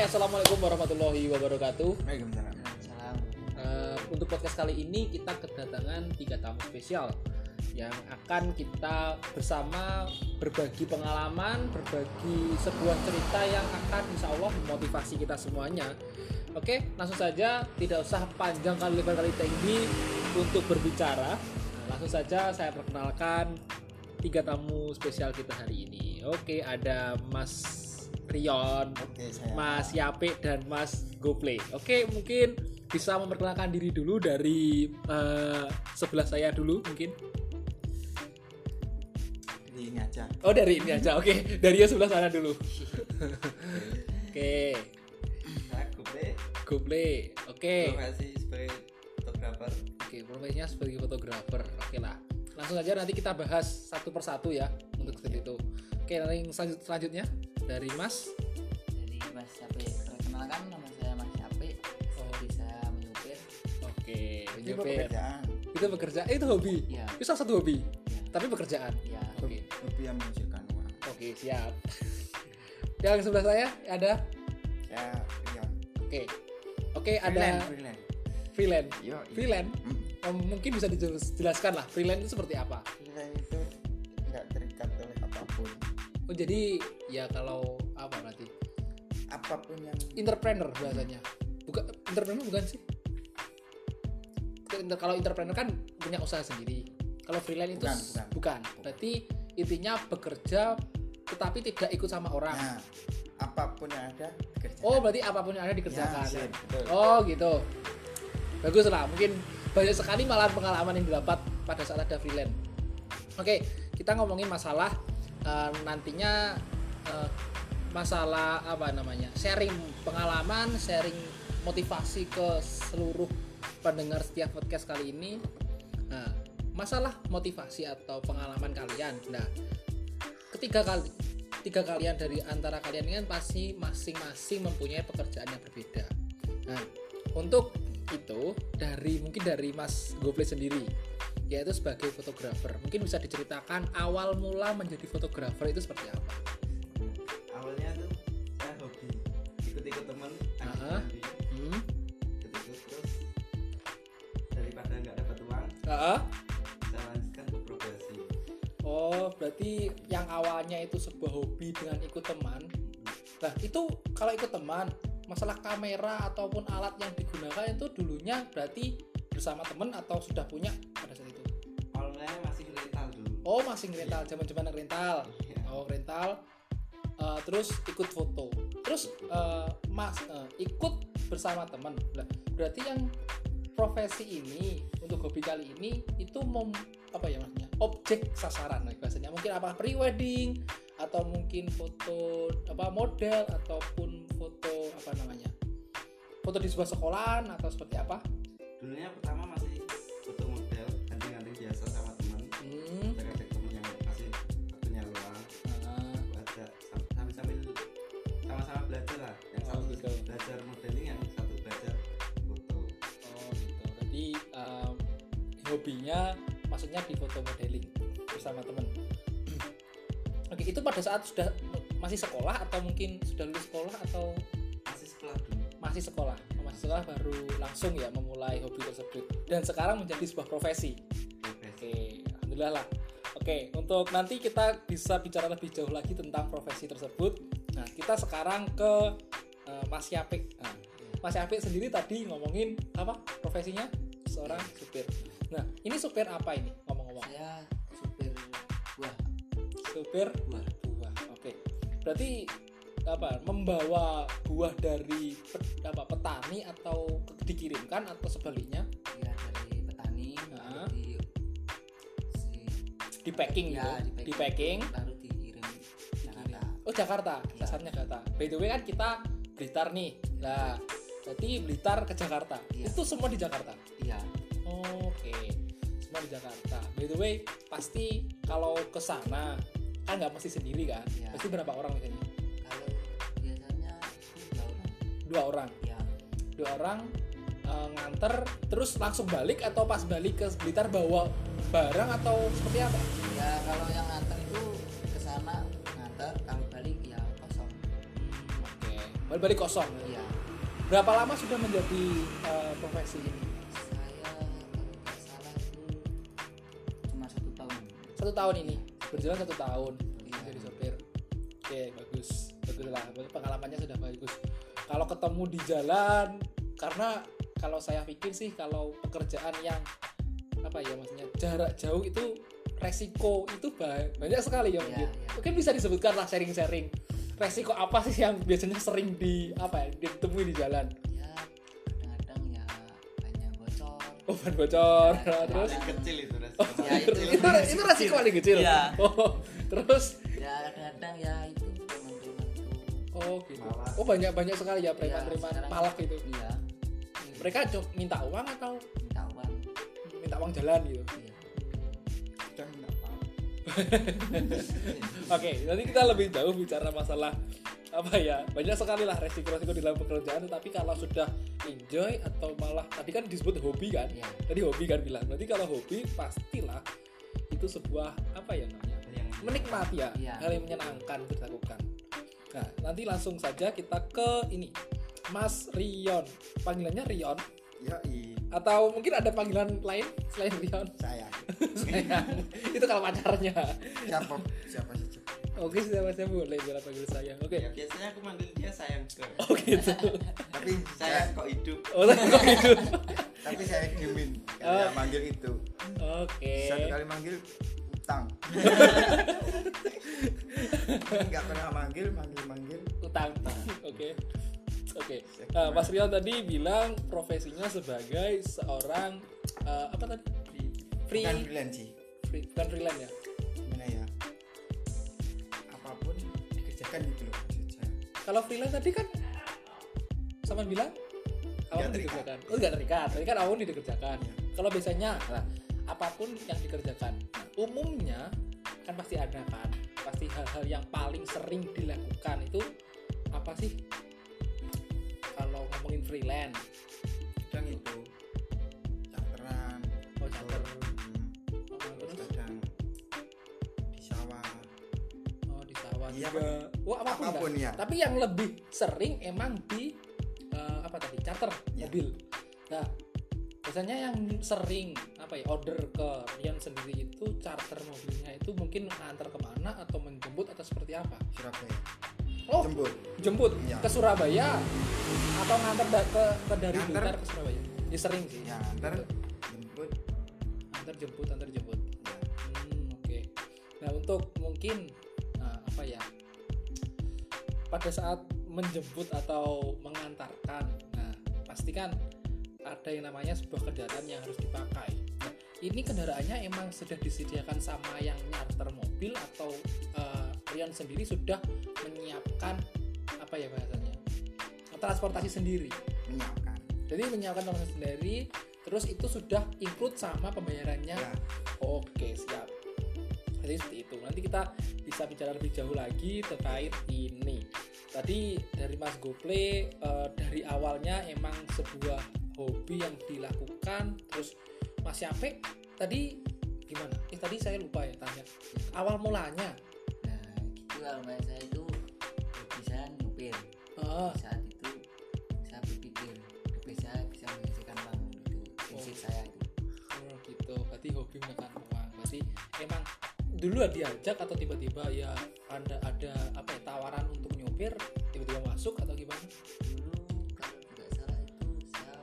assalamualaikum warahmatullahi wabarakatuh. Waalaikumsalam. Salam. Eh, untuk podcast kali ini kita kedatangan tiga tamu spesial yang akan kita bersama berbagi pengalaman, berbagi sebuah cerita yang akan insya Allah memotivasi kita semuanya. Oke, langsung saja, tidak usah panjang kali lebar kali tinggi untuk berbicara. Nah, langsung saja saya perkenalkan tiga tamu spesial kita hari ini. Oke, ada Mas Rion, Oke, saya. Mas Yape dan Mas Gople. Oke, mungkin bisa memperkenalkan diri dulu dari eh, sebelah saya dulu mungkin. Di ini aja. Oh, dari ini aja. Oke, dari yang sebelah sana dulu. Oke, Saya Guble, Gople. Oke. profesi sebagai fotografer. Oke, profesinya sebagai fotografer. Oke lah. Langsung aja nanti kita bahas satu persatu ya untuk itu. Oke, nanti yang selanjut- selanjutnya dari Mas. Jadi Mas Sapi, perkenalkan nama saya Mas Sapi. Oh. Hobi saya menyupir. Oke, Itu nyopir. pekerjaan. Itu bekerja, eh, itu hobi. Ya, Itu salah satu hobi. ya, Tapi pekerjaan. ya. Oke. Hobi yang menghasilkan uang. Oke, siap. Yang sebelah saya ada Saya Rion. Oke. Oke, ada Freelance, freelance. freelance. Yo, Freelance. Hmm. Oh, mungkin bisa dijelaskan lah freelance itu seperti apa? Freelance itu nggak terikat oleh apa pun. Oh, jadi ya kalau apa berarti? Apa pun yang Entrepreneur bahasanya. Bukan entrepreneur bukan sih? Kalau entrepreneur kan punya usaha sendiri. Kalau freelance itu Bukan, bukan. bukan. Berarti intinya bekerja tetapi tidak ikut sama orang. nah, apa pun yang ada dikerjakan. Oh, berarti apa pun yang ada dikerjakan. Ya, betul. Oh, gitu. Bagus lah. Mungkin banyak sekali malah pengalaman yang didapat pada saat ada freelance. Oke, kita ngomongin masalah eh, nantinya eh, masalah apa namanya? Sharing pengalaman, sharing motivasi ke seluruh pendengar setiap podcast kali ini. Nah, masalah motivasi atau pengalaman kalian. Nah, ketiga kali tiga kalian dari antara kalian ini kan pasti masing-masing mempunyai pekerjaan yang berbeda. Nah, untuk itu dari mungkin dari Mas Gople sendiri yaitu sebagai fotografer. Mungkin bisa diceritakan awal mula menjadi fotografer itu seperti apa? Awalnya tuh saya hobi ikut-ikut temen, Aha. mandi, Hmm? ikut-ikut terus daripada nggak dapat uang, Ah, saya lanjutkan ke profesi. Oh, berarti yang awalnya itu sebuah hobi dengan ikut teman. Nah, itu kalau ikut teman, masalah kamera ataupun alat yang digunakan itu dulunya berarti bersama teman atau sudah punya pada saat itu? Awalnya masih rental dulu. Oh, masih rental, zaman-zaman rental. Iya. Oh, rental. Eh, terus ikut foto. Terus eh, Mas eh, ikut bersama teman. Berarti yang profesi ini untuk hobi kali ini itu mem, apa ya maksudnya? Objek sasaran lah bahasanya. Mungkin apa pre-wedding atau mungkin foto apa model ataupun foto apa namanya? Foto di sebuah sekolahan atau seperti apa? Dulunya pertama gitu. belajar modeling yang satu belajar foto Oh gitu. Jadi um, hobinya maksudnya di foto modeling bersama teman. Oke, itu pada saat sudah masih sekolah atau mungkin sudah lulus sekolah atau masih sekolah dulu masih sekolah? Oh, masih sekolah baru langsung ya memulai hobi tersebut dan sekarang menjadi sebuah profesi. Oke, alhamdulillah lah. Oke, untuk nanti kita bisa bicara lebih jauh lagi tentang profesi tersebut. Nah, kita sekarang ke Mas Yapik. Nah, Mas Yapik sendiri tadi ngomongin apa profesinya? Seorang supir. Nah, ini supir apa ini? Ngomong-ngomong. Saya supir buah. Supir Buah. buah. Oke. Berarti apa? Membawa buah dari apa petani atau dikirimkan atau sebaliknya Ya dari petani. Nah. Di, si, di packing ya, gitu. di Di packing. Lalu dikirim Jakarta. Oh Jakarta, dasarnya Jakarta. By the way kan kita Blitar nih. Nah, berarti Blitar ke Jakarta. Iya. Itu semua di Jakarta. Iya. Oke, semua di Jakarta. By the way, pasti kalau ke sana kan nggak mesti sendiri kan? Iya. Pasti berapa orang biasanya? Kalau biasanya dua orang. Dua orang. Ya. Dua orang eh, nganter terus langsung balik atau pas balik ke Blitar bawa barang atau seperti apa? Ya kalau yang nganter itu ke sana nganter, kalau balik ya kosong. Iya. Berapa lama sudah menjadi eh, profesi ini? Saya salah cuma satu tahun. Satu tahun ini? Berjalan satu tahun. Iya. jadi sopir. Oke bagus. Bagus lah. Pengalamannya sudah bagus. Kalau ketemu di jalan karena kalau saya pikir sih kalau pekerjaan yang apa ya maksudnya jarak jauh itu resiko itu ba- banyak sekali ya mungkin. iya. mungkin bisa disebutkan lah sharing-sharing resiko apa sih yang biasanya sering di apa ya ditemui di jalan ya kadang-kadang ya banyak bocor oh ban bocor Ya, terus Paling kecil itu resiko Oh, Ya, itu, itu. itu, itu resiko paling kecil Iya. oh terus ya kadang-kadang ya itu Oh gitu. Malak. Oh banyak banyak sekali ya preman-preman sekarang- palak itu. iya Mereka cuma minta uang atau minta uang minta uang jalan gitu. iya Oke, nanti kita lebih jauh bicara masalah apa ya? Banyak sekali lah resiko-resiko di dalam pekerjaan tetapi kalau sudah enjoy atau malah tadi kan disebut hobi kan? Iya. tadi hobi kan bilang. Berarti kalau hobi pastilah itu sebuah apa ya namanya? Yang menikmati ya Iya. hal yang menyenangkan untuk dilakukan. Nah nanti langsung saja kita ke ini. Mas Rion. Panggilannya Rion. Ya i atau mungkin ada panggilan lain selain Rion? Saya. Sayang itu kalau pacarnya. Siapa? Siapa saja oke siapa siapa boleh boleh panggil sayang oke. Ya biasanya aku manggil dia sayang ke. Oh gitu. Tapi sayang saya kok hidup. Oh sayang kok gitu tapi saya diemin Oh. kalau manggil itu. Oke. Satu kali manggil utang. Nggak pernah manggil manggil manggil. Utang. Oke oke. Nah, Mas Rion tadi bilang profesinya sebagai seorang eh, apa tadi? Free. Bukan freelance sih. Free bukan freelance ya? Gimana ya? Apa pun dikerjakan gitu loh kalau freelance tadi kan sama bilang terikat. dikerjakan. Oh nggak terikat. Tadi kan awal dikerjakan. Iya. kalau biasanya nah, apa pun yang dikerjakan nah, umumnya kan pasti ada kan. Pasti hal-hal yang paling sering dilakukan itu apa sih ngomongin freelance. Kadang itu charteran oh charter hmm, terus kadang di sawah. Oh di sawah Iya, juga. Oh apa pun, apa pun ya tapi yang lebih sering emang di eh, apa tadi? Charter Ya. mobil. Nah biasanya yang sering apa ya order ke Rian sendiri itu charter mobilnya itu mungkin ngantar ke mana atau menjemput atau seperti apa? Surabaya oh jemput jemput Iya. ke Surabaya atau ngantar da- ke, ke dari Nganter. Blitar ke Surabaya ya sering sih ya Gitu. jemput antar jemput antar jemput ya. Hmm, oke. Nah, untuk mungkin nah, apa ya? Pada saat menjemput atau mengantarkan, nah pastikan ada yang namanya sebuah kendaraan yang harus dipakai. Nah, ini kendaraannya emang sudah disediakan sama yang nyarter mobil atau eh, Rian sendiri sudah menyiapkan apa ya bahasanya? transportasi sendiri. menyiapkan Jadi menyiapkan transportasi sendiri, terus itu sudah include sama pembayarannya ya Oke siap. Jadi seperti itu. Nanti kita bisa bicara lebih jauh lagi terkait ini. Tadi dari Mas Gople eh, dari awalnya emang sebuah hobi yang dilakukan. Terus Mas Yapek tadi gimana? Eh tadi saya lupa ya tanya. Awal mulanya. Gitu kalau kayak saya itu bisa nyupir Ah, saat itu saya berpikir hobi saya bisa menghasilkan uang itu prinsip saya itu oh gitu. Berarti hobi menekan uang. Berarti emang dulu diajak atau tiba-tiba ya anda ada apa ya tawaran untuk nyupir tiba-tiba masuk atau gimana? dulu kalau tidak salah itu saya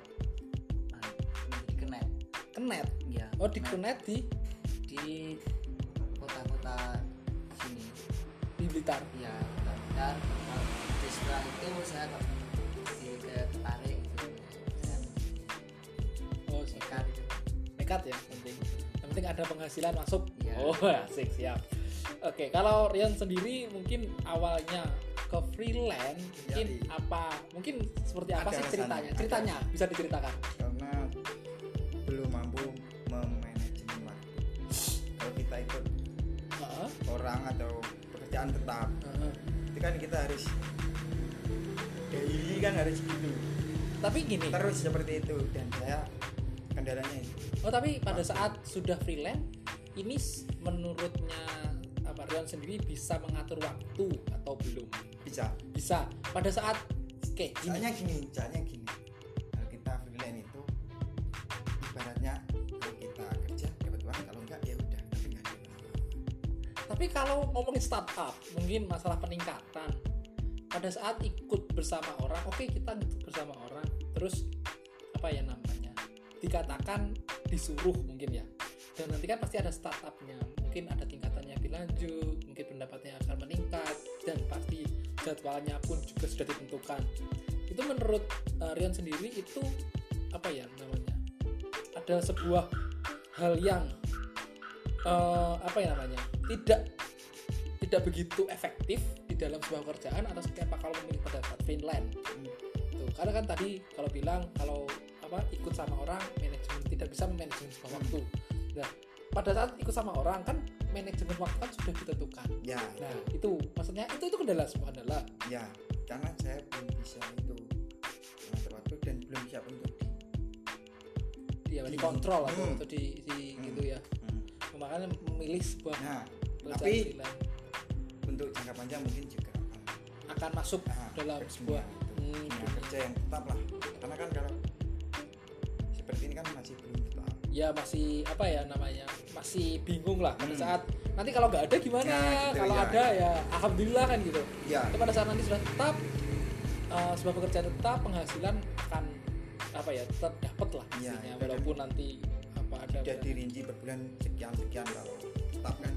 ah, menjadi kenet Kenet. ya Oh di kenet di di kota-kota di Blitar. ya bentar Terus setelah itu saya di tertarik gitu Oh, nekat gitu. nekat ya penting. Yang penting ada penghasilan masuk. Iya. Oh, asik siap. Oke, kalau Rian sendiri mungkin awalnya ke freelance mungkin Yoi. apa mungkin seperti apa Ada sih ceritanya? ada. Ceritanya bisa diceritakan. karena belum mampu memanajemen waktu kalau kita ikut Heeh. orang atau pekerjaan tetap heeh. itu kan kita harus daily kan harus gitu Tapi gini. terus seperti itu dan saya kendalanya itu Oh, tapi pada saat sudah freelance ini menurutnya apa Rian sendiri bisa mengatur waktu atau belum? bisa Bisa. Pada saat Oke, gini. soalnya gini soalnya gini Tapi kalau ngomongin startup, mungkin masalah peningkatan. Pada saat ikut bersama orang, oke kita ikut bersama orang, terus apa ya namanya? Dikatakan disuruh mungkin ya. Dan nanti kan pasti ada startupnya, mungkin ada tingkatannya lebih lanjut, mungkin pendapatnya akan meningkat, dan pasti jadwalnya pun juga sudah ditentukan. Itu menurut uh, Rian sendiri itu apa ya namanya? Ada sebuah hal yang eh, apa ya namanya tidak tidak begitu efektif di dalam sebuah pekerjaan atau seperti apa kalau memilih pada saat Finland. Tuh karena kan tadi kalau bilang kalau apa ikut sama orang manajemen tidak bisa manajemen sebuah waktu. Nah pada saat ikut sama orang kan manajemen waktu kan sudah ditentukan. Ya. Nah itu maksudnya itu itu kendala sebuah kendala. Ya karena saya belum bisa itu mengatur waktu dan belum siap untuk di dia dikontrol atau, Hmm. atau di, di Hmm. gitu ya. Hmm. makanya memilih sebuah nah tapi untuk jangka panjang mungkin juga akan masuk ah, dalam sebuah hmm, dunia kerja yang tetap lah. Karena kan kalau seperti ini kan masih belum tetap ya masih apa ya namanya? Masih bingung lah pada Hmm. saat nanti kalau nggak ada gimana? Nah, gitu, kalau ya. ada ya alhamdulillah kan gitu. Ya. Tapi pada saat nanti sudah tetap uh, sebuah pekerjaan tetap penghasilan akan apa ya tetap dapat lah intinya. itu walaupun nanti apa ada tidak dirinci per bulan sekian sekian kalau tetap kan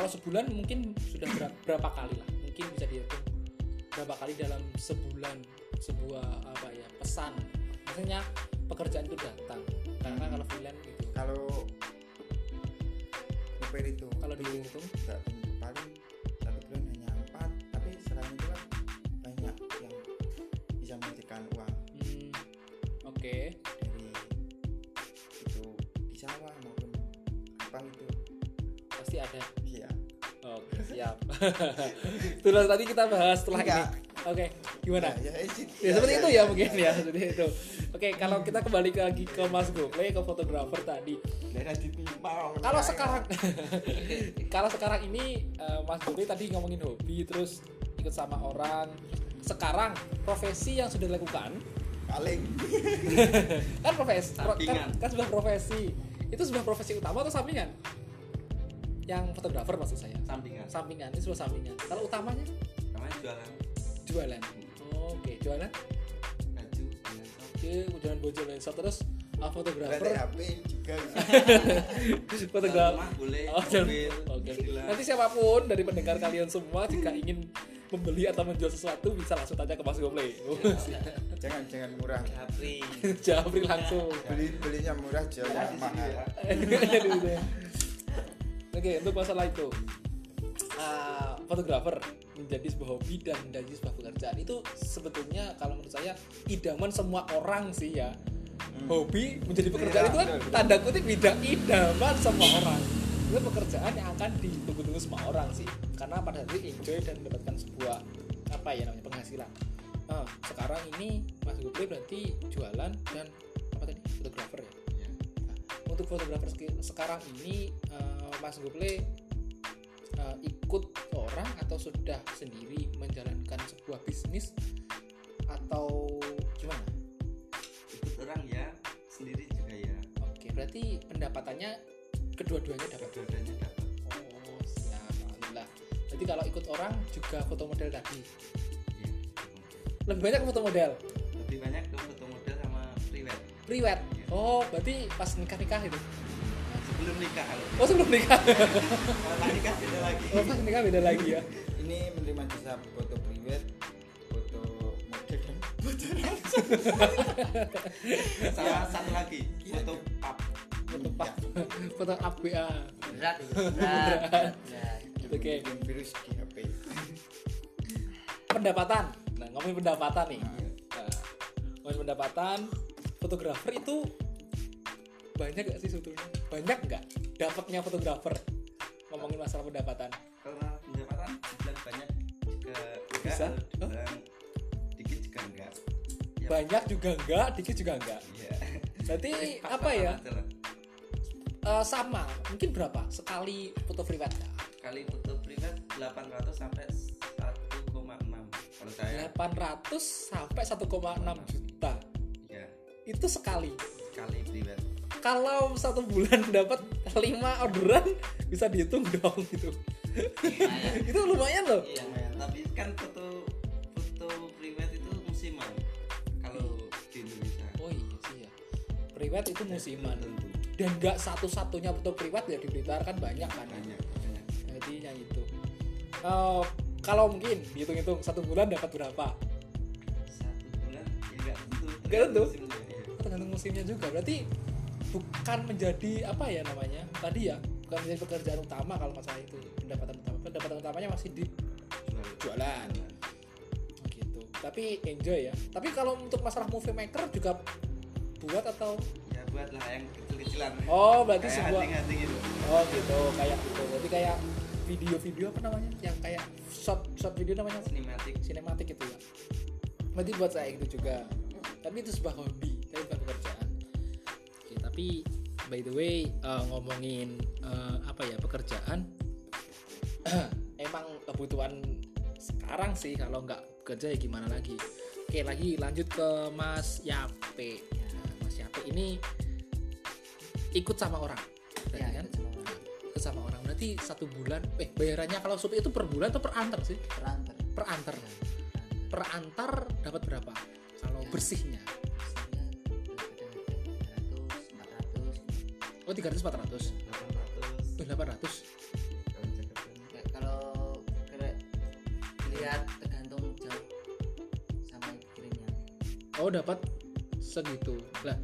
kalau sebulan mungkin sudah ber- berapa kali lah mungkin bisa dihitung berapa kali dalam sebulan sebuah apa ya pesan. Maksudnya pekerjaan itu datang karena kalau freelance gitu. Kalau itu kalau itu? dihitung nggak paling Siap. Terus tadi kita bahas setelah Enggak. ini. Oke, gimana? ya, ya, ya, Ya, seperti itu ya mungkin ya, seperti itu. Oke, kalau kita kembali ke- lagi ke Mas Gople ke fotografer tadi. Kalau sekarang kalau sekarang ini eh, Mas Gople tadi ngomongin hobi terus ikut sama orang. Sekarang profesi yang sudah dilakukan paling kan profesi pro- kan, kan sebuah profesi. Itu sebuah profesi utama atau sampingan? Yang fotografer maksud saya. sampingan. Sampingan ini sebuah sampingan. Kalau utamanya? Namanya jualan. Jualan. Oh, oke jualan. Baju oke jualan baju lensa terus berarti fotografer HP juga. Bisa fotografer rumah boleh Oh, dan- mobil oke gila. nanti siapa pun dari pendengar kalian semua jika ingin membeli atau menjual sesuatu bisa langsung tanya ke Mas Gople oh, jangan jangan murah. Japri. Jabri langsung. Beli belinya murah jualnya Ya, mahal. ya. oke untuk masalah itu uh, fotografer menjadi sebuah hobi dan menjadi sebuah pekerjaan itu sebetulnya kalau menurut saya idaman semua orang sih ya. Hobi menjadi pekerjaan Iya, itu kan betul. tanda kutip tidak idaman semua orang. Itu pekerjaan yang akan ditunggu-tunggu semua orang sih. Karena pada saat itu enjoy dan mendapatkan sebuah apa ya namanya penghasilan. Ah, sekarang ini Mas Gople berarti jualan dan apa tadi fotografer ya? Iya. Untuk fotografer sekarang ini eh, Mas Gople eh, ikut orang atau sudah sendiri menjalankan sebuah bisnis atau gimana? ikut orang ya sendiri juga ya Oke, berarti pendapatannya kedua-duanya dapat. dua-duanya dapat Oh, siap. Alhamdulillah. Berarti kalau ikut orang juga foto model tadi. Iya. Lebih banyak foto model. lebih banyak ke foto model Priwet. Iya. Oh, berarti pas nikah-nikah itu. Nah, sebelum nikah kalau Oh, sebelum nikah. kalau pas nikah beda lagi Oh, pas nikah beda lagi ya. ini menerima jasa foto priwet foto model dan foto sama satu lagi foto pub Foto pak. Foto ABA. berat itu berat berat, berat. Oke. virus di HP pendapatan nah ngomongin pendapatan nih nah, ngomongin pendapatan fotografer itu banyak gak sih sebetulnya? Banyak nggak dapatnya fotografer? Ngomongin masalah pendapatan. Kalau pendapatan dibilang banyak juga enggak Bisa. kalau dibilang dikit juga enggak Ya, banyak juga enggak dikit juga enggak iya. Berarti apa ya? eh, sama. Mungkin berapa? Sekali foto privat kali foto privat 800 sampai 1,6 kalau saya. 800 sampai 1,6 juta itu sekali. Sekali privat kalau satu bulan dapat 5 orderan bisa dihitung dong gitu. Lumayan itu lumayan loh. Iya tapi kan foto foto privat itu musiman. Kalau di Indonesia. Oh iya sih ya. Privat itu musiman. tentu. Dan nggak satu-satunya foto privat ya di Blitar kan banyak kan. Banyak banyak. Jadi yang itu Eh, kalau mungkin dihitung-hitung satu bulan dapat berapa? Satu bulan ya nggak tentu. Nggak tentu. Tergantung musimnya juga. Berarti bukan menjadi apa ya namanya tadi ya bukan menjadi pekerjaan utama kalau masalah itu. Pendapatan utama. Pendapatan utamanya masih di Jual. jualan gitu. Tapi enjoy ya. Tapi kalau untuk masalah movie maker juga buat atau? Ya buatlah yang kecil-kecilan. Oh berarti kayak sebuah hunting-hunting gitu. Oh gitu. Kayak gitu. Berarti kayak video-video apa namanya? Yang kayak short short video namanya? Sinematik sinematik itu ya. Berarti buat saya itu juga. Tapi itu sebuah hobi tapi by the way eh, ngomongin eh, apa ya pekerjaan emang kebutuhan sekarang sih kalau nggak kerja ya gimana lagi. Oke lagi lanjut ke Mas Yape. Nah, Mas Yape ini ikut sama orang ya kan? itu sama orang. ikut sama orang. Berarti satu bulan eh bayarannya kalau sup itu per bulan atau per antar sih? Per antar. Ya, per antar dapat berapa? Kalau bersihnya oh 300 400 800 oh 800 kalau Ya, lihat tergantung jauh sama kirimnya. Oh dapat segitu. Lah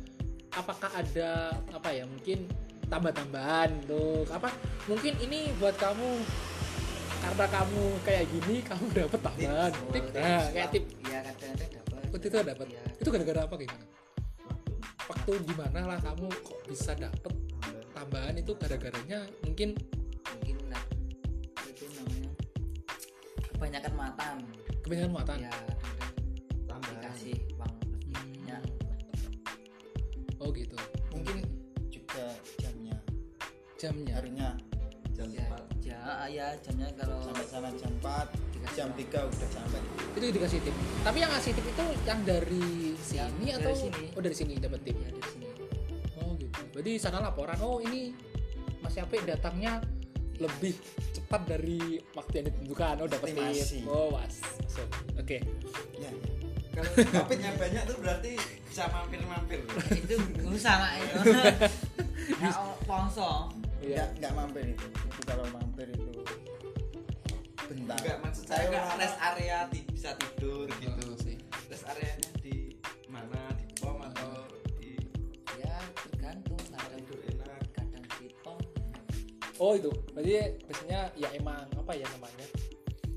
apakah ada apa ya mungkin tambah-tambahan tuh apa mungkin ini buat kamu karena kamu kayak gini kamu dapat tambahan. Oh, tip tips. nah kayak tip. Iya kadang-kadang dapat. Oh, itu dapat? Iya. itu gara-gara apa gimana? Waktu. Gimana lah kamu kok bisa dapat tambahan itu gara-garanya mungkin mungkin nah, itu namanya kebanyakan matan kebanyakan muatan? Ya tambahan. dikasih uang lebihnya. Oh gitu. Mungkin juga jamnya. Jamnya? Harusnya jam ya, 4 ja, ya jamnya kalau sampai sana jam 4 dikasih jam uang. 3 udah sampai. Itu dikasih tip. Tapi yang ngasih tip itu yang dari sini Yang atau dari sini. oh dari sini dapat tip? Ya dari sini berarti sana laporan oh ini Mas Yape datangnya lebih cepat dari waktu yang ditentukan. Oh dapat tip oh was. Masuk oke. Ya. Kalau topiknya banyak tuh berarti bisa mampir-mampir. Itu usaha itu ya. Sponsor Iya. nggak nggak mampir itu. Itu kalau mampir itu bentar. Enggak maksud saya orang- rest area di- bisa tidur oh itu. Berarti biasanya ya emang apa ya namanya?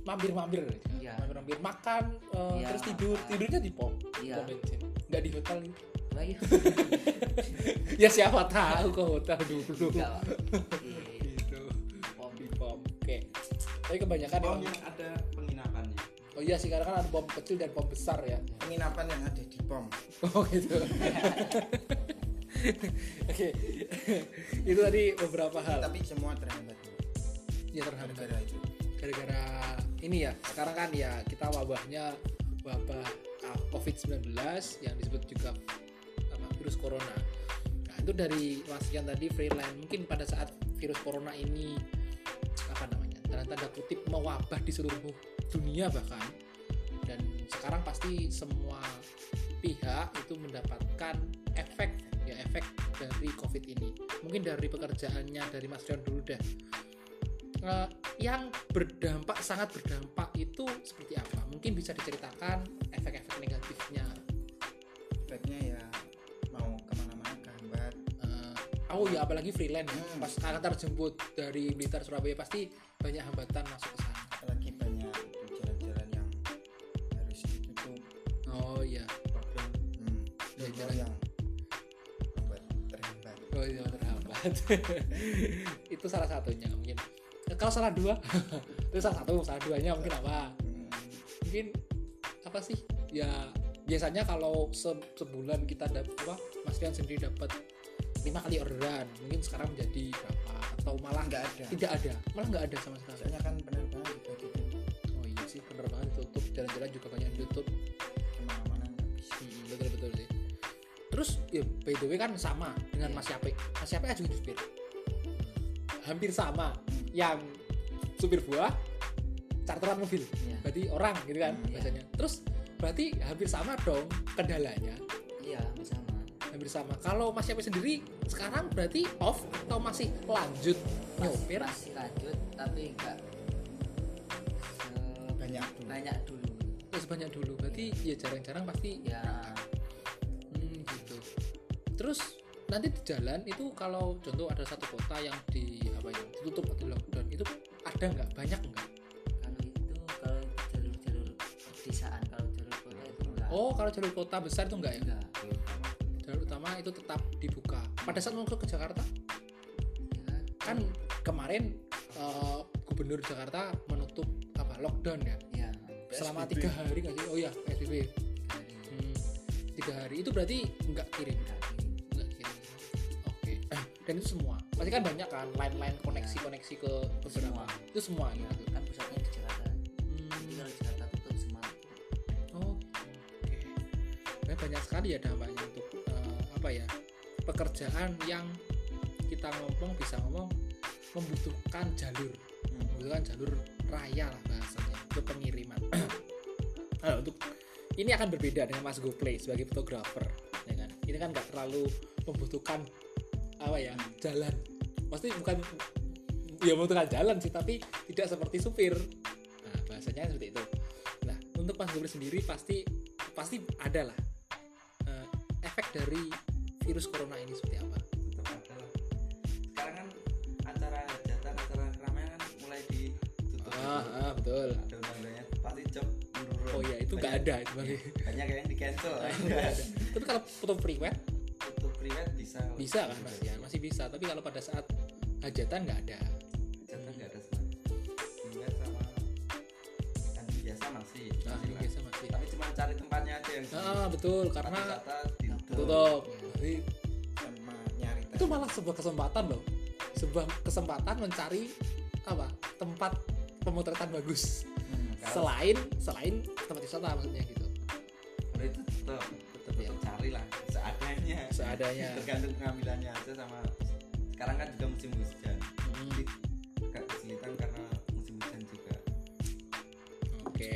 Mampir-mampir. Iya. mampir-mampir. Makan eh, Iya, terus tidur. Makan. tidurnya di pom. Iya. pom bensin. Nggak di hotel gitu lagi. Ya siapa tahu ke hotel dulu. Enggak gitu. Pom di pom. Oke. Tapi kebanyakan pom yang ada penginapannya. Oh iya sih. Karena kan ada pom kecil dan pom besar ya. Penginapan yang ada di pom. Oh gitu oke. Itu tadi beberapa hal. Tapi semua terhambat. Ya terhambat. Gara-gara itu. Gara-gara ini ya sekarang kan ya kita wabahnya wabah ah, COVID-19 yang disebut juga apa virus corona. Nah, itu dari Mas Ian tadi freelance mungkin pada saat virus corona ini apa namanya? dalam tanda kutip mewabah di seluruh dunia bahkan dan sekarang pasti semua pihak itu mendapatkan efek ya efek dari COVID ini. Mungkin dari pekerjaannya dari Mas Rian dulu deh. Eh, yang berdampak sangat berdampak itu seperti apa? Mungkin bisa diceritakan efek-efek negatifnya. efeknya ya mau ke mana-mana kehambat Eh, oh ya apalagi freelance ya. Hmm. Pas antar jemput dari Blitar Surabaya pasti banyak hambatan masuk ke sana. Terhambat. itu salah satunya mungkin. Kalau salah dua, itu salah satu, salah duanya mungkin apa? Mungkin apa sih? Ya biasanya kalau se- sebulan kita dapat apa Mas Rian sendiri dapat lima kali orderan mungkin sekarang menjadi berapa? Atau malah nggak ada. tidak ada? Malah nggak ada sama sekali. Soalnya kan penerbangan juga gitu. Oh iya sih penerbangan ditutup jalan-jalan juga banyak ditutup ke mana-mana betul betul sih terus ya by the way kan sama dengan Iya. Mas Yape. Mas Yape juga supir hampir sama. Yang supir buah charteran mobil. Iya. berarti orang gitu kan Hmm, iya. biasanya. Terus berarti hampir sama dong kendalanya. Iya sama. Hampir sama. Kalau Mas Yape sendiri sekarang berarti off atau masih lanjut? Mas- nyopir masih lanjut tapi enggak banyak dulu. banyak dulu. Ya sebanyak dulu. Berarti ya jarang-jarang pasti ya. Terus nanti di jalan itu kalau contoh ada satu kota yang di apa ya ditutup atau lockdown itu ada nggak banyak nggak? kalau itu kalau jalur-jalur pedesaan kalau jalur kota itu enggak Oh kalau jalur kota besar itu nggak ya? enggak Jalur utama itu tetap dibuka. Pada saat masuk ke Jakarta ya, kan kemarin eh, gubernur Jakarta menutup apa lockdown ya ya selama tiga hari nggak sih? Oh ya PSBB. Hmm, tiga hari itu berarti nggak kirim. Dan itu semua. Pasti kan banyak kan line-line koneksi-koneksi ke beberapa. Semua. Itu semua Ya, gitu. kan pusatnya di Jakarta jadi Hmm. kalau Jakarta tutup semua Oh, oke. Sebenarnya banyak sekali ya dampaknya untuk eh, apa ya pekerjaan yang kita ngomong bisa ngomong membutuhkan jalur, Hmm. membutuhkan jalur raya lah bahasanya untuk pengiriman. Nah, untuk ini akan berbeda dengan Mas GoPlay sebagai fotografer, ya kan? Ini kan nggak terlalu membutuhkan apa ya jalan. Pasti bukan ya membutuhkan jalan sih, tapi tidak seperti supir. Nah, bahasanya seperti itu. Nah, untuk Mas Gobri sendiri pasti pasti ada lah eh, efek dari virus corona ini seperti apa? tetap ada lah sekarang kan acara hajatan acara keramaian kan mulai ditutup Ah, gitu. ah, betul. ada undang-undangnya pasti job menurun Oh ya itu nggak ada itu bagi. banyak yang di cancel Tapi kalau foto priwet bisa bisa kan mas ya masih bisa. Tapi kalau pada saat hajatan nggak ada. hajatan nggak ada priwet sama kan biasa masih Nah, masih biasa masih. tapi cuma cari tempatnya aja yang Ah betul karena ditutup tutup. Jadi, sama nyari itu malah sebuah kesempatan loh. Sebuah kesempatan mencari apa tempat pemotretan bagus. Hmm, Kalau- Selain selain tempat wisata maksudnya gitu. kalau itu tetap Tetap ya. tetap cari lah seadanya Seadanya. tergantung pengambilannya aja sama sekarang kan juga musim hujan Hmm, jadi agak kesulitan karena musim hujan juga Oke.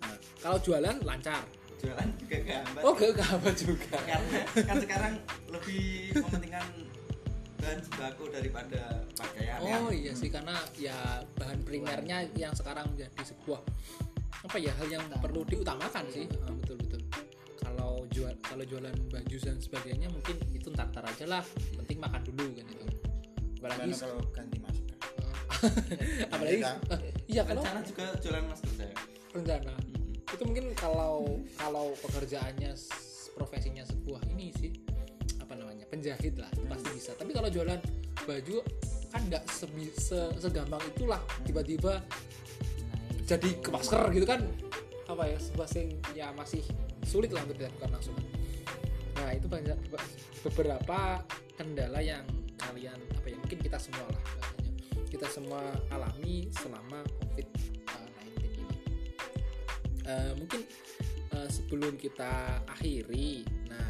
Nah, kalau jualan lancar. jualan juga gambar Oh, gak apa juga. karena kan sekarang lebih mementingkan bahan sembako daripada pakaian ya. Oh iya sih karena ya bahan primernya yang sekarang menjadi sebuah apa ya hal yang perlu diutamakan sih betul kalau jual kalau jualan baju dan sebagainya mungkin itu ntar ntar aja lah. Penting makan dulu kan itu. Apalagi kalau ganti masker? Apalagi Kita- eh, iya kalau rencana juga jualan masker saya rencana. Itu mungkin kalau kalau pekerjaannya profesinya sebuah ini sih apa namanya penjahit lah itu pasti bisa. Tapi kalau jualan baju kan nggak sebi- se- segampang itulah. Tiba-tiba Naik. jadi ke masker gitu kan. Apa ya sebuah sing ya masih sulit lah untuk dilakukan langsung nah itu banyak beberapa kendala yang kalian apa ya mungkin kita semua lah kita semua alami selama covid 19 ini. Eh, mungkin eh, sebelum kita akhiri nah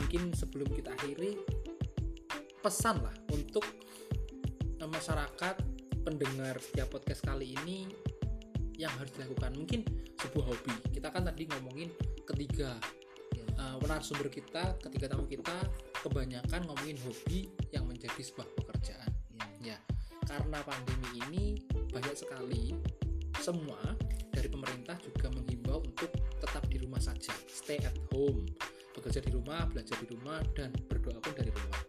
mungkin sebelum kita akhiri pesan lah untuk eh, masyarakat pendengar setiap podcast kali ini yang harus dilakukan. Mungkin sebuah hobi. Kita kan tadi ngomongin ketiga uh, narasumber kita ketiga tamu kita kebanyakan ngomongin hobi yang menjadi sebuah pekerjaan. Iya. ya karena pandemi ini banyak sekali semua dari pemerintah juga menghimbau untuk tetap di rumah saja stay at home bekerja di rumah belajar di rumah dan berdoa pun dari rumah.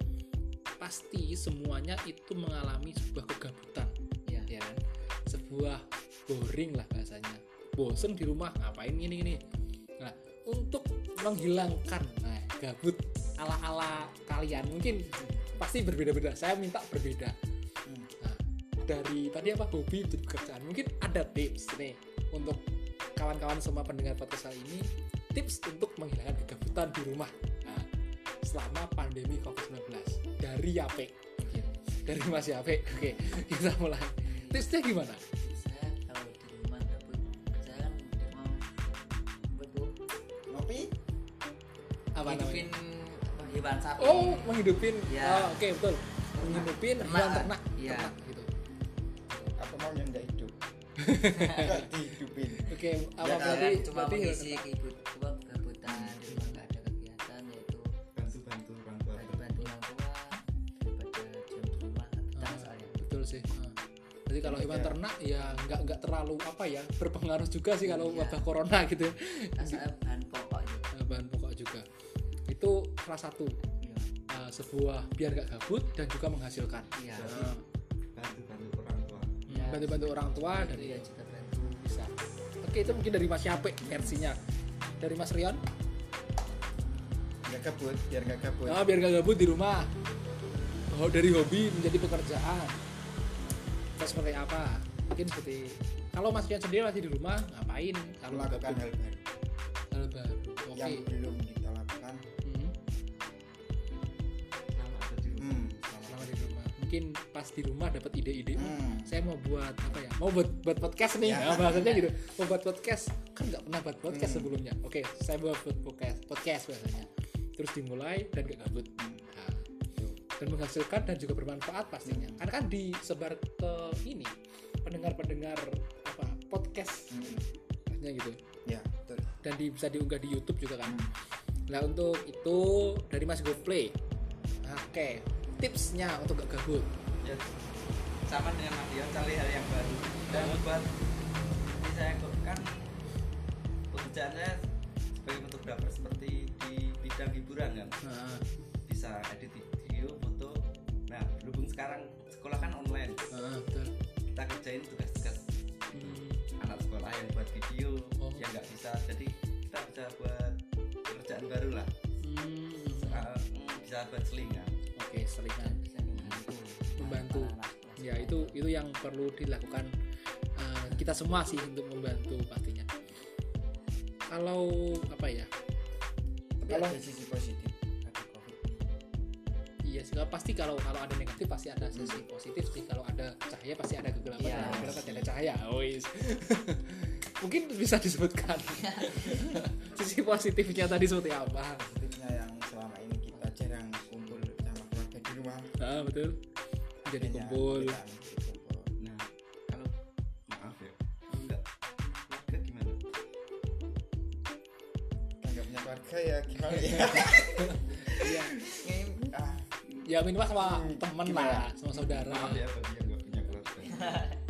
Pasti semuanya itu mengalami sebuah kegabutan Iya. ya kan? Sebuah boring lah bahasanya. Bosen di rumah ngapain ini ini untuk menghilangkan. Nah, gabut ala ala kalian. Mungkin pasti berbeda-beda. Saya minta berbeda. Hmm. nah, dari tadi apa? Hobi jadi pekerjaan. Mungkin ada tips nih untuk kawan-kawan semua pendengar podcast kali ini. Tips untuk menghilangkan kegabutan di rumah. Nah, selama pandemi COVID-19 dari Yape mungkin dari Mas Yape oke kita mulai. Tipsnya gimana apa namanya hidupin hewan sapi oh menghidupin Ya. oh, oke betul menghidupin Ternak. hewan ternak Iya. ternak gitu apa maunya nggak hidup nggak dihidupin oke apa Ya, berarti cuma berarti mengisi ternak. kebut apa kegabutan di rumah nggak ada kegiatan yaitu bantu-bantu orang tua bantu bantu orang tua daripada diam di rumah kan betah Ah, soalnya betul sih Ah. jadi kalau hewan Ya. ternak ya nggak nggak terlalu apa ya berpengaruh juga sih kalau Iya. wabah corona gitu asalnya bahan pokok itu salah satu. Iya. Eh, sebuah biar nggak gabut dan juga menghasilkan. Iya. Nah, bantu-bantu orang tua. Iya. bantu-bantu orang tua ya juga bantu bisa. Oke itu mungkin dari Mas Yape versinya. Dari Mas Rion? Nggak kabut biar nggak kabut oh, biar nggak gabut di rumah. Oh dari hobi menjadi pekerjaan. Atau seperti apa? Mungkin seperti kalau Mas Rion sendiri masih di rumah ngapain? Kalau melakukan gabut? hal baru. Hal baru oke. Yang belum mungkin pas di rumah dapat ide-ide "Oh, Hmm. saya mau buat apa ya mau buat buat podcast nih. Ya. bahasanya gitu mau buat podcast. Kan nggak pernah buat podcast Hmm. sebelumnya. Oke saya buat buat podcast podcast bahasanya terus dimulai dan gak gabut. Nah, dan menghasilkan dan juga bermanfaat pastinya. Karena kan disebar ke ini pendengar-pendengar apa podcast. Hmm. gitu. Ya betul. Dan di, bisa diunggah di YouTube juga kan. Hmm. nah untuk itu dari Mas GoPlay oke tipsnya untuk gak gabut ya sama dengan Mas Dion cari hal yang baru. Dan membuat ini saya kan pekerjaan saya sebagai fotografer seperti di bidang hiburan kan? Nah, bisa edit video foto. Nah berhubung sekarang sekolah kan online. Nah, betul. Kita kerjain tugas-tugas Hmm, anak sekolah yang buat video Oh. yang nggak bisa. Jadi kita bisa buat pekerjaan baru lah. Hmm, Uh, mm, bisa buat selingan selingan membantu. Ya itu itu yang perlu dilakukan uh, kita semua sih untuk membantu pastinya. Kalau apa ya? Kalau- ada sisi positif ada covid. Iya sih pasti kalau kalau ada negatif pasti ada sisi positif sih. Kalau ada cahaya pasti ada kegelapan. Ada kegelapan pasti ada cahaya Wis. mungkin bisa disebutkan. Sisi positifnya tadi seperti apa? Positifnya yang ah betul. Jadi Akhirnya kumpul. nah kalau maaf ya. Enggak. Keluarga gimana? Nggak punya keluarga ya gimana? Ya. Ini, ah, ya minimal sama Hmm, temen gimana? lah sama saudara. Maaf ya bagi yang nggak punya keluarga.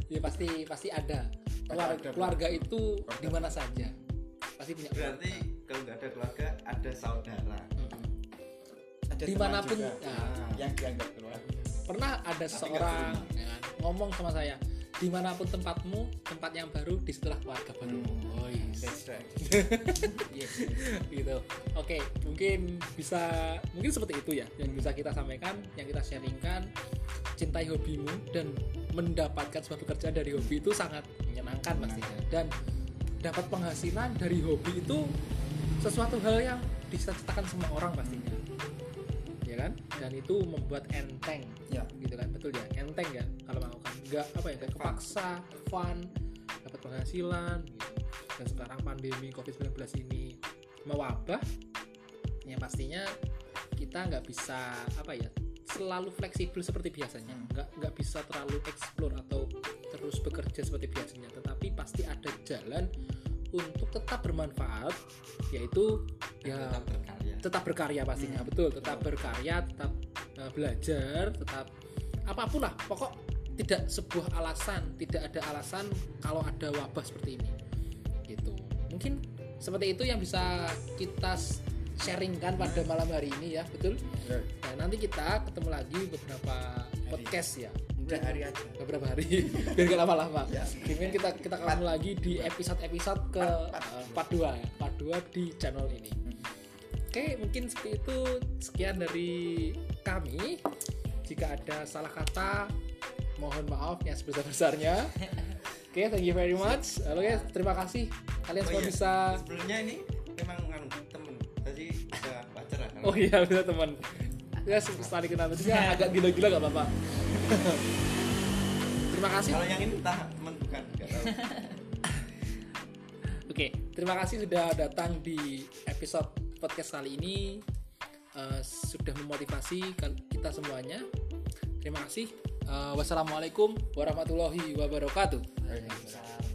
Ya pasti pasti ada. Keluarga, keluarga itu Keluarga. di mana saja pasti punya berarti kalau nggak ada keluarga ada saudara. Ada di mana pun nah, yang dianggap keluarga pernah ada Tapi seorang ya ngomong sama saya di mana pun tempatmu tempat yang baru di situlah keluarga baru. Hmm. oh yes. that's right. Yes, gitu. Oke mungkin bisa mungkin seperti itu ya yang bisa kita sampaikan yang kita sharingkan. Cintai hobimu dan mendapatkan sebuah pekerjaan dari hobi itu sangat menyenangkan pastinya. Dan dapat penghasilan dari hobi itu sesuatu hal yang dicita-citakan semua orang pastinya. ya kan? Dan itu membuat enteng ya. gitu kan? Betul ya? Enteng ya kalau melakukan nggak apa ya? Nggak kepaksa fun dapat penghasilan gitu. Dan sekarang pandemi covid 19 ini mewabah ya pastinya kita nggak bisa apa ya selalu fleksibel seperti biasanya. Hmm. nggak nggak bisa terlalu explore atau terus bekerja seperti biasanya. Tetapi pasti ada jalan untuk tetap bermanfaat yaitu ya tetap berkarya tetap berkarya pastinya. Hmm. betul tetap berkarya tetap uh, belajar tetap apa pun lah. Pokok tidak sebuah alasan tidak ada alasan kalau ada wabah seperti ini. Gitu. Mungkin seperti itu yang bisa kita sharingkan pada malam hari ini ya betul? Betul. nah nanti kita ketemu lagi beberapa podcast ya. Udah. hari aja. Beberapa hari. Biar gak lama-lama. Ya. Mungkin kita kita ketemu lagi di episode-episode ke Part- eh, part 2 ya. Part 2 di channel ini Oke, mungkin seperti itu. Sekian dari kami. Jika ada salah kata, mohon maaf yang sebesar-besarnya. Oke, okay, thank you very much. Halo guys, ya, terima kasih kalian oh semua iya. bisa. Sebelumnya ini memang anu, temen, jadi bisa pacar lah. Kan? Oh iya, bisa teman. Ya, sekali kenal terusnya agak gila-gila gak apa-apa. terima kasih. Kalau yang ini entah teman bukan, gak. Oke, okay, terima kasih sudah datang di episode podcast kali ini uh, sudah memotivasi kita semuanya. Terima kasih. Uh, wassalamualaikum warahmatullahi wabarakatuh. Waalaikumsalam.